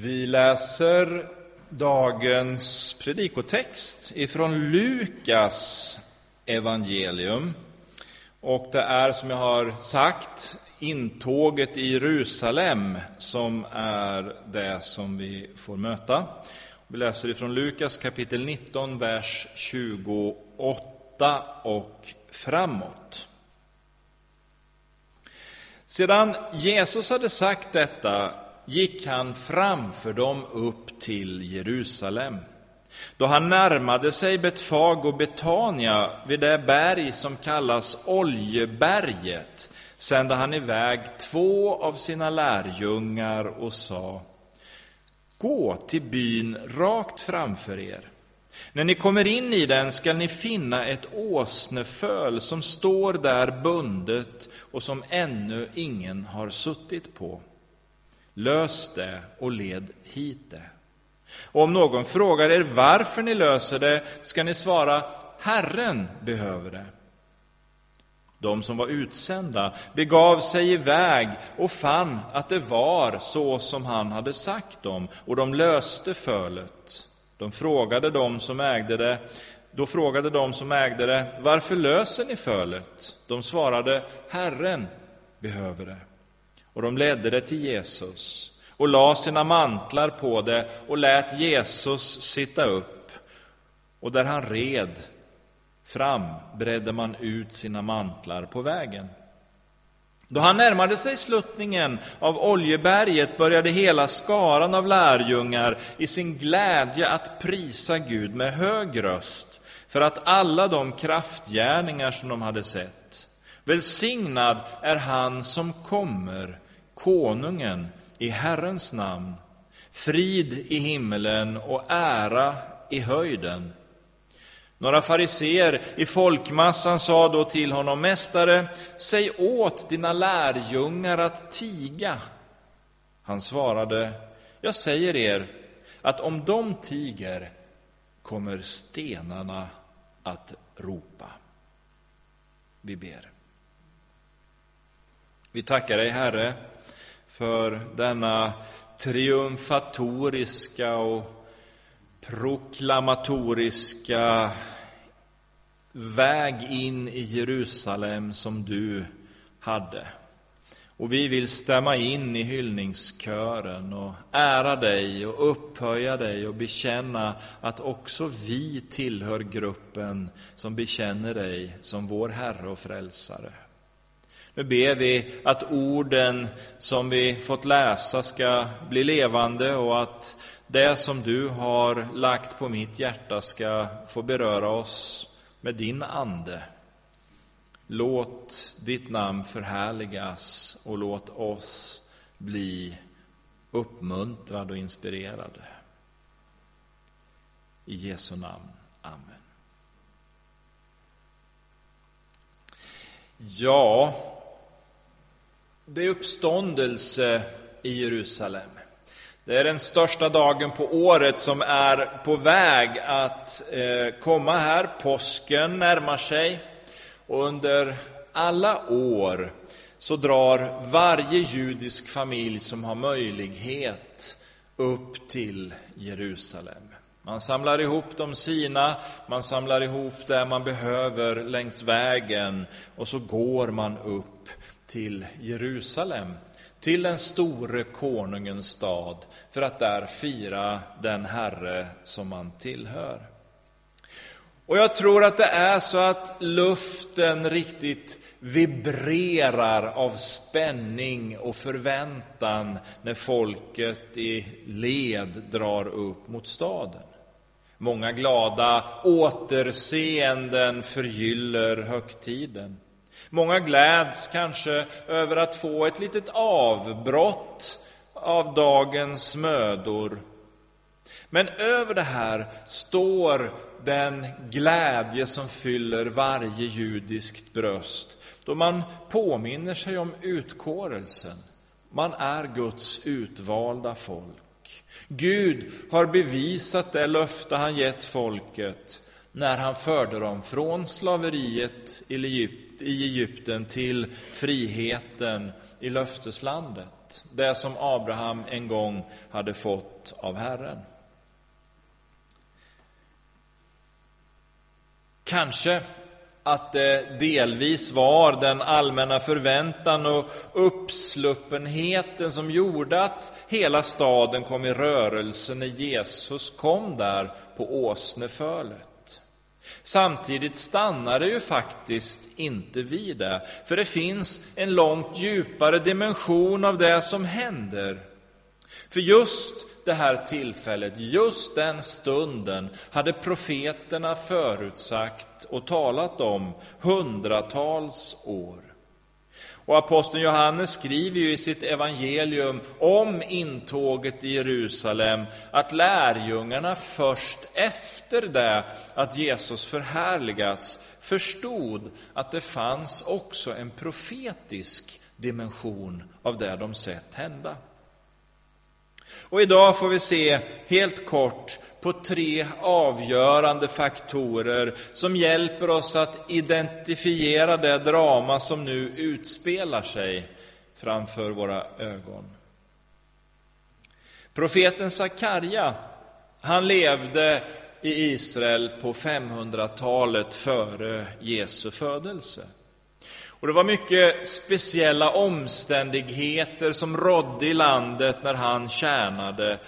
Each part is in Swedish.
Vi läser dagens predikotext ifrån Lukas evangelium. Och det är som jag har sagt intåget i Jerusalem som är det som vi får möta. Vi läser ifrån Lukas kapitel 19, vers 28 och framåt. Sedan Jesus hade sagt detta gick han framför dem upp till Jerusalem. Då han närmade sig Betfag och Betania vid det berg som kallas Oljeberget sände han iväg två av sina lärjungar och sa Gå till byn rakt framför er. När ni kommer in i den skall ni finna ett åsneföl som står där bundet och som ännu ingen har suttit på. Lös det och led hit det. Och om någon frågar er varför ni löser det ska ni svara Herren behöver det. De som var utsända begav sig iväg och fann att det var så som han hade sagt dem, och de löste fölet. De frågade dem som ägde det, då frågade de som ägde det, varför löser ni fölet? De svarade, Herren behöver det. Och de ledde det till Jesus och la sina mantlar på det och lät Jesus sitta upp. Och där han red fram bredde man ut sina mantlar på vägen. Då han närmade sig sluttningen av Oljeberget började hela skaran av lärjungar i sin glädje att prisa Gud med hög röst för att alla de kraftgärningar som de hade sett. Välsignad är han som kommer, konungen, i Herrens namn. Frid i himmelen och ära i höjden. Några fariseer i folkmassan sa då till honom, Mästare, säg åt dina lärjungar att tiga. Han svarade, jag säger er att om de tiger kommer stenarna att ropa. Vi ber. Vi tackar dig, Herre, för denna triumfatoriska och proklamatoriska väg in i Jerusalem som du hade. Och vi vill stämma in i hyllningskören och ära dig och upphöja dig och bekänna att också vi tillhör gruppen som bekänner dig som vår Herre och Frälsare. Nu ber vi att orden som vi fått läsa ska bli levande och att det som du har lagt på mitt hjärta ska få beröra oss med din ande. Låt ditt namn förhärligas och låt oss bli uppmuntrade och inspirerade. I Jesu namn. Amen. Ja, det är uppståndelse i Jerusalem. Det är den största dagen på året som är på väg att eh, komma här. Påsken närmar sig och under alla år så drar varje judisk familj som har möjlighet upp till Jerusalem. Man samlar ihop de sina, man samlar ihop det man behöver längs vägen och så går man upp till Jerusalem till den store konungens stad för att där fira den Herre som man tillhör. Och jag tror att det är så att luften riktigt vibrerar av spänning och förväntan när folket i led drar upp mot staden. Många glada återseenden förgyller högtiden. Många gläds kanske över att få ett litet avbrott av dagens mödor. Men över det här står den glädje som fyller varje judiskt bröst då man påminner sig om utkårelsen. Man är Guds utvalda folk. Gud har bevisat det löfte han gett folket när han förde dem från slaveriet i Egypten i Egypten till friheten i löfteslandet. Det som Abraham en gång hade fått av Herren. Kanske att det delvis var den allmänna förväntan och uppsluppenheten som gjorde att hela staden kom i rörelse när Jesus kom där på åsnefölet. Samtidigt stannar det ju faktiskt inte vid det, för det finns en långt djupare dimension av det som händer. För just det här tillfället, just den stunden, hade profeterna förutsagt och talat om hundratals år. Och aposteln Johannes skriver ju i sitt evangelium om intåget i Jerusalem att lärjungarna först efter det att Jesus förhärligats förstod att det fanns också en profetisk dimension av det de sett hända. Och idag får vi se helt kort på tre avgörande faktorer som hjälper oss att identifiera det drama som nu utspelar sig framför våra ögon. Profeten Sakarja, han levde i Israel på 500-talet före Jesu födelse. Och det var mycket speciella omständigheter som rådde i landet när han tjänade.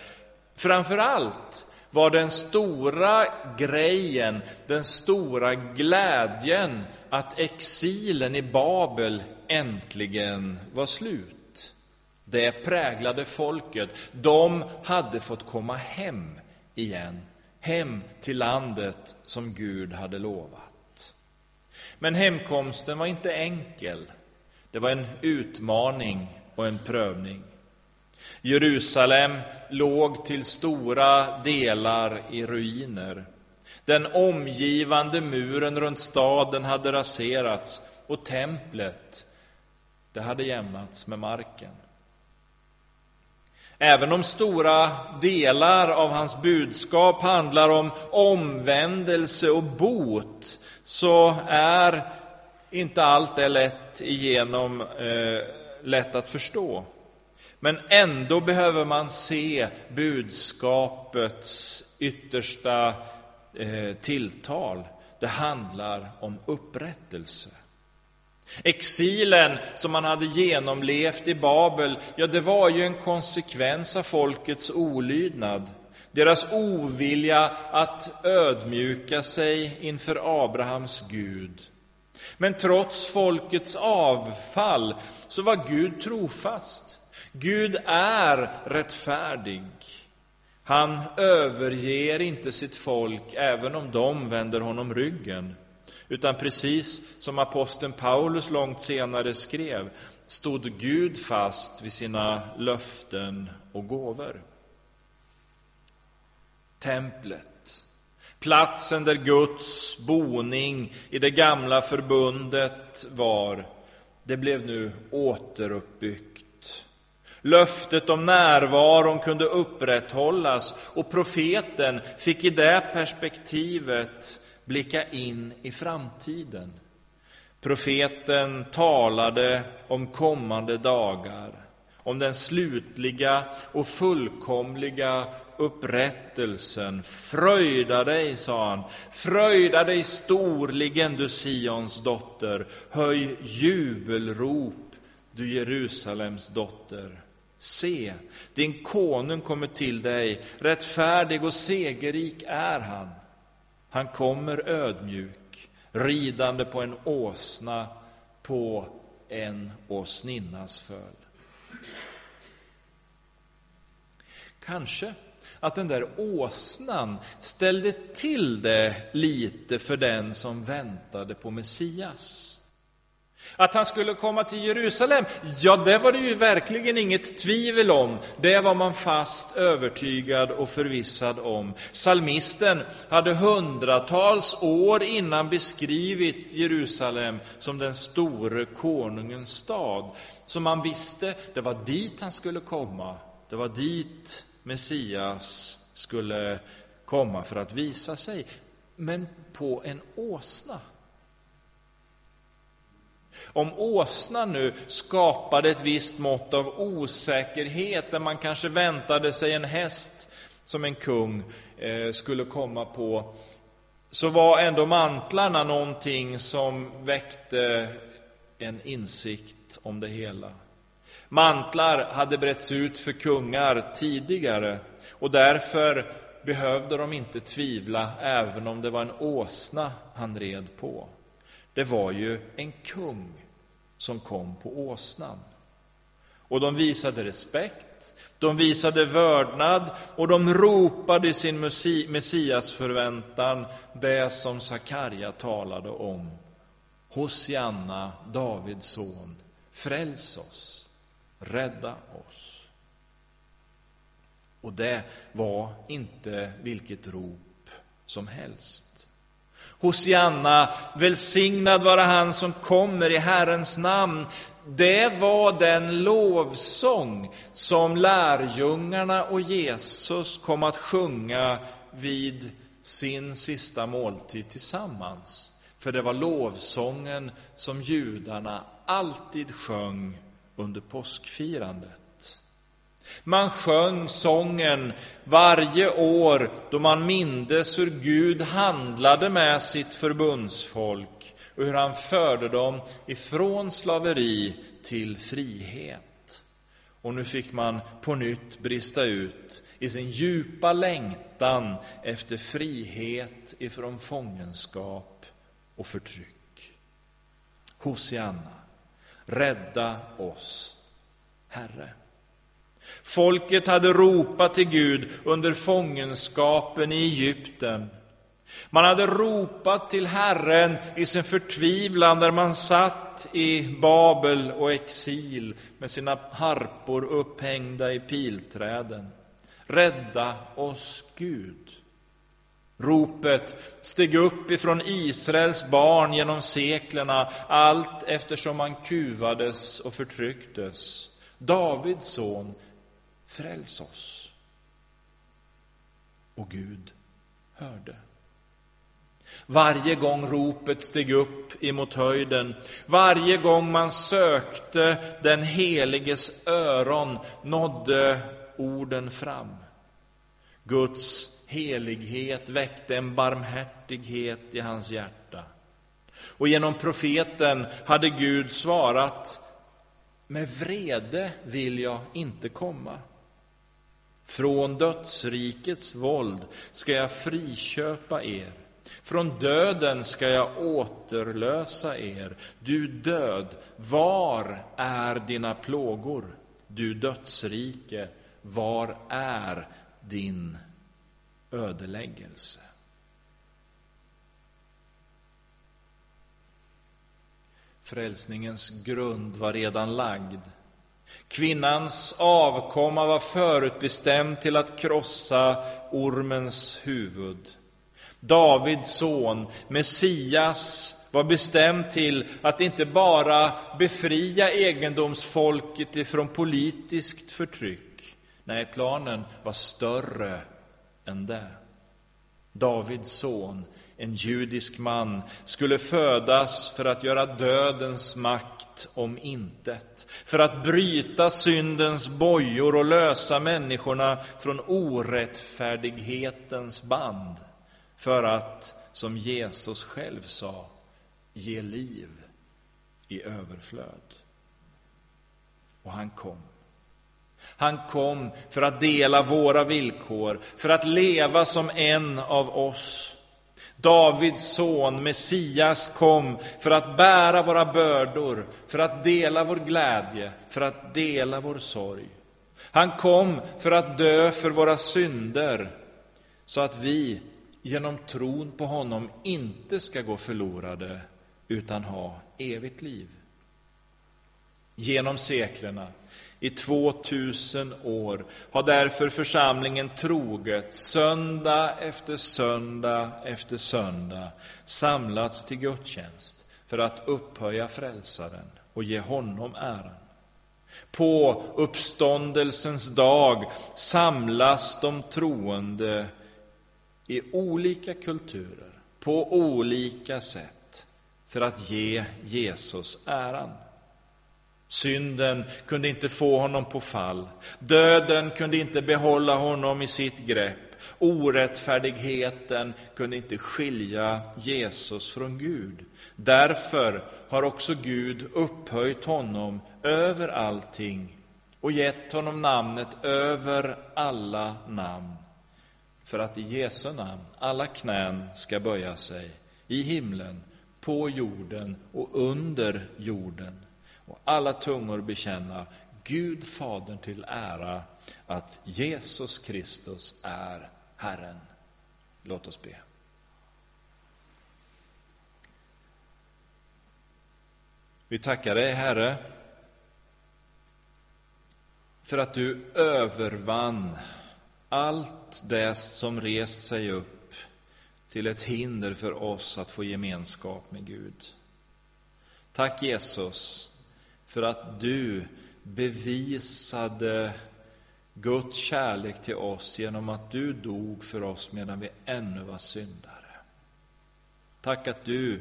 Framför allt var den stora grejen, den stora glädjen att exilen i Babel äntligen var slut. Det präglade folket. De hade fått komma hem igen, hem till landet som Gud hade lovat. Men hemkomsten var inte enkel. Det var en utmaning och en prövning. Jerusalem låg till stora delar i ruiner. Den omgivande muren runt staden hade raserats och templet, det hade jämnats med marken. Även om stora delar av hans budskap handlar om omvändelse och bot, så är inte allt det lätt igenom eh, lätt att förstå. Men ändå behöver man se budskapets yttersta eh, tilltal. Det handlar om upprättelse. Exilen som man hade genomlevt i Babel, ja, det var ju en konsekvens av folkets olydnad. Deras ovilja att ödmjuka sig inför Abrahams Gud. Men trots folkets avfall så var Gud trofast. Gud är rättfärdig. Han överger inte sitt folk även om de vänder honom ryggen. Utan precis som aposteln Paulus långt senare skrev stod Gud fast vid sina löften och gåvor templet. Platsen där Guds boning i det gamla förbundet var, det blev nu återuppbyggt. Löftet om närvaron kunde upprätthållas och profeten fick i det perspektivet blicka in i framtiden. Profeten talade om kommande dagar, om den slutliga och fullkomliga upprättelsen. Fröjda dig, sa han, fröjda dig storligen, du Sions dotter. Höj jubelrop, du Jerusalems dotter. Se, din konung kommer till dig, rättfärdig och segerrik är han. Han kommer ödmjuk, ridande på en åsna, på en åsninnas föl. Kanske att den där åsnan ställde till det lite för den som väntade på Messias. Att han skulle komma till Jerusalem, ja, det var det ju verkligen inget tvivel om. Det var man fast övertygad och förvissad om. Salmisten hade hundratals år innan beskrivit Jerusalem som den store konungens stad. Så man visste, det var dit han skulle komma. Det var dit Messias skulle komma för att visa sig, men på en åsna. Om åsnan nu skapade ett visst mått av osäkerhet, där man kanske väntade sig en häst som en kung eh, skulle komma på, så var ändå mantlarna någonting som väckte en insikt om det hela. Mantlar hade bretts ut för kungar tidigare och därför behövde de inte tvivla även om det var en åsna han red på. Det var ju en kung som kom på åsnan. Och de visade respekt, de visade vördnad och de ropade i sin messiasförväntan det som Sakarja talade om. Hosianna, Davids son, fräls oss, rädda oss. Och det var inte vilket rop som helst. Hosianna, välsignad vara han som kommer i Herrens namn. Det var den lovsång som lärjungarna och Jesus kom att sjunga vid sin sista måltid tillsammans. För det var lovsången som judarna alltid sjöng under påskfirandet. Man sjöng sången varje år då man mindes hur Gud handlade med sitt förbundsfolk och hur han förde dem ifrån slaveri till frihet. Och nu fick man på nytt brista ut i sin djupa längtan efter frihet ifrån fångenskap och förtryck. Hosianna, rädda oss, Herre. Folket hade ropat till Gud under fångenskapen i Egypten. Man hade ropat till Herren i sin förtvivlan där man satt i Babel och exil med sina harpor upphängda i pilträden. Rädda oss, Gud. Ropet steg upp ifrån Israels barn genom seklerna allt eftersom man kuvades och förtrycktes. Davids son Fräls oss. Och Gud hörde. Varje gång ropet steg upp emot höjden, varje gång man sökte den heliges öron nådde orden fram. Guds helighet väckte en barmhärtighet i hans hjärta. Och genom profeten hade Gud svarat, med vrede vill jag inte komma. Från dödsrikets våld ska jag friköpa er. Från döden ska jag återlösa er. Du död, var är dina plågor? Du dödsrike, var är din ödeläggelse? Frälsningens grund var redan lagd Kvinnans avkomma var förutbestämd till att krossa ormens huvud. Davids son, Messias, var bestämd till att inte bara befria egendomsfolket ifrån politiskt förtryck. Nej, planen var större än det. Davids son, en judisk man, skulle födas för att göra dödens makt om intet, för att bryta syndens bojor och lösa människorna från orättfärdighetens band, för att, som Jesus själv sa, ge liv i överflöd. Och han kom. Han kom för att dela våra villkor, för att leva som en av oss Davids son, Messias, kom för att bära våra bördor, för att dela vår glädje, för att dela vår sorg. Han kom för att dö för våra synder, så att vi genom tron på honom inte ska gå förlorade, utan ha evigt liv. Genom seklerna i 2000 år har därför församlingen troget, söndag efter söndag efter söndag, samlats till gudstjänst för att upphöja Frälsaren och ge honom äran. På uppståndelsens dag samlas de troende i olika kulturer, på olika sätt, för att ge Jesus äran. Synden kunde inte få honom på fall. Döden kunde inte behålla honom i sitt grepp. Orättfärdigheten kunde inte skilja Jesus från Gud. Därför har också Gud upphöjt honom över allting och gett honom namnet över alla namn. För att i Jesu namn alla knän ska böja sig i himlen, på jorden och under jorden och alla tungor bekänna Gud Fadern till ära att Jesus Kristus är Herren. Låt oss be. Vi tackar dig, Herre, för att du övervann allt det som rest sig upp till ett hinder för oss att få gemenskap med Gud. Tack Jesus för att du bevisade Guds kärlek till oss genom att du dog för oss medan vi ännu var syndare. Tack att du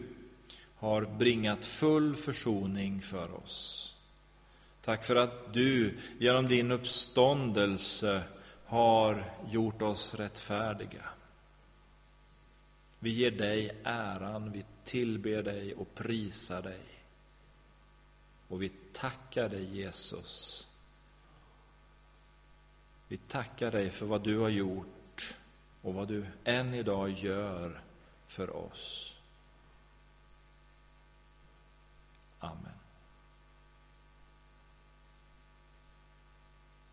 har bringat full försoning för oss. Tack för att du genom din uppståndelse har gjort oss rättfärdiga. Vi ger dig äran, vi tillber dig och prisar dig. Och vi tackar dig Jesus. Vi tackar dig för vad du har gjort och vad du än idag gör för oss. Amen.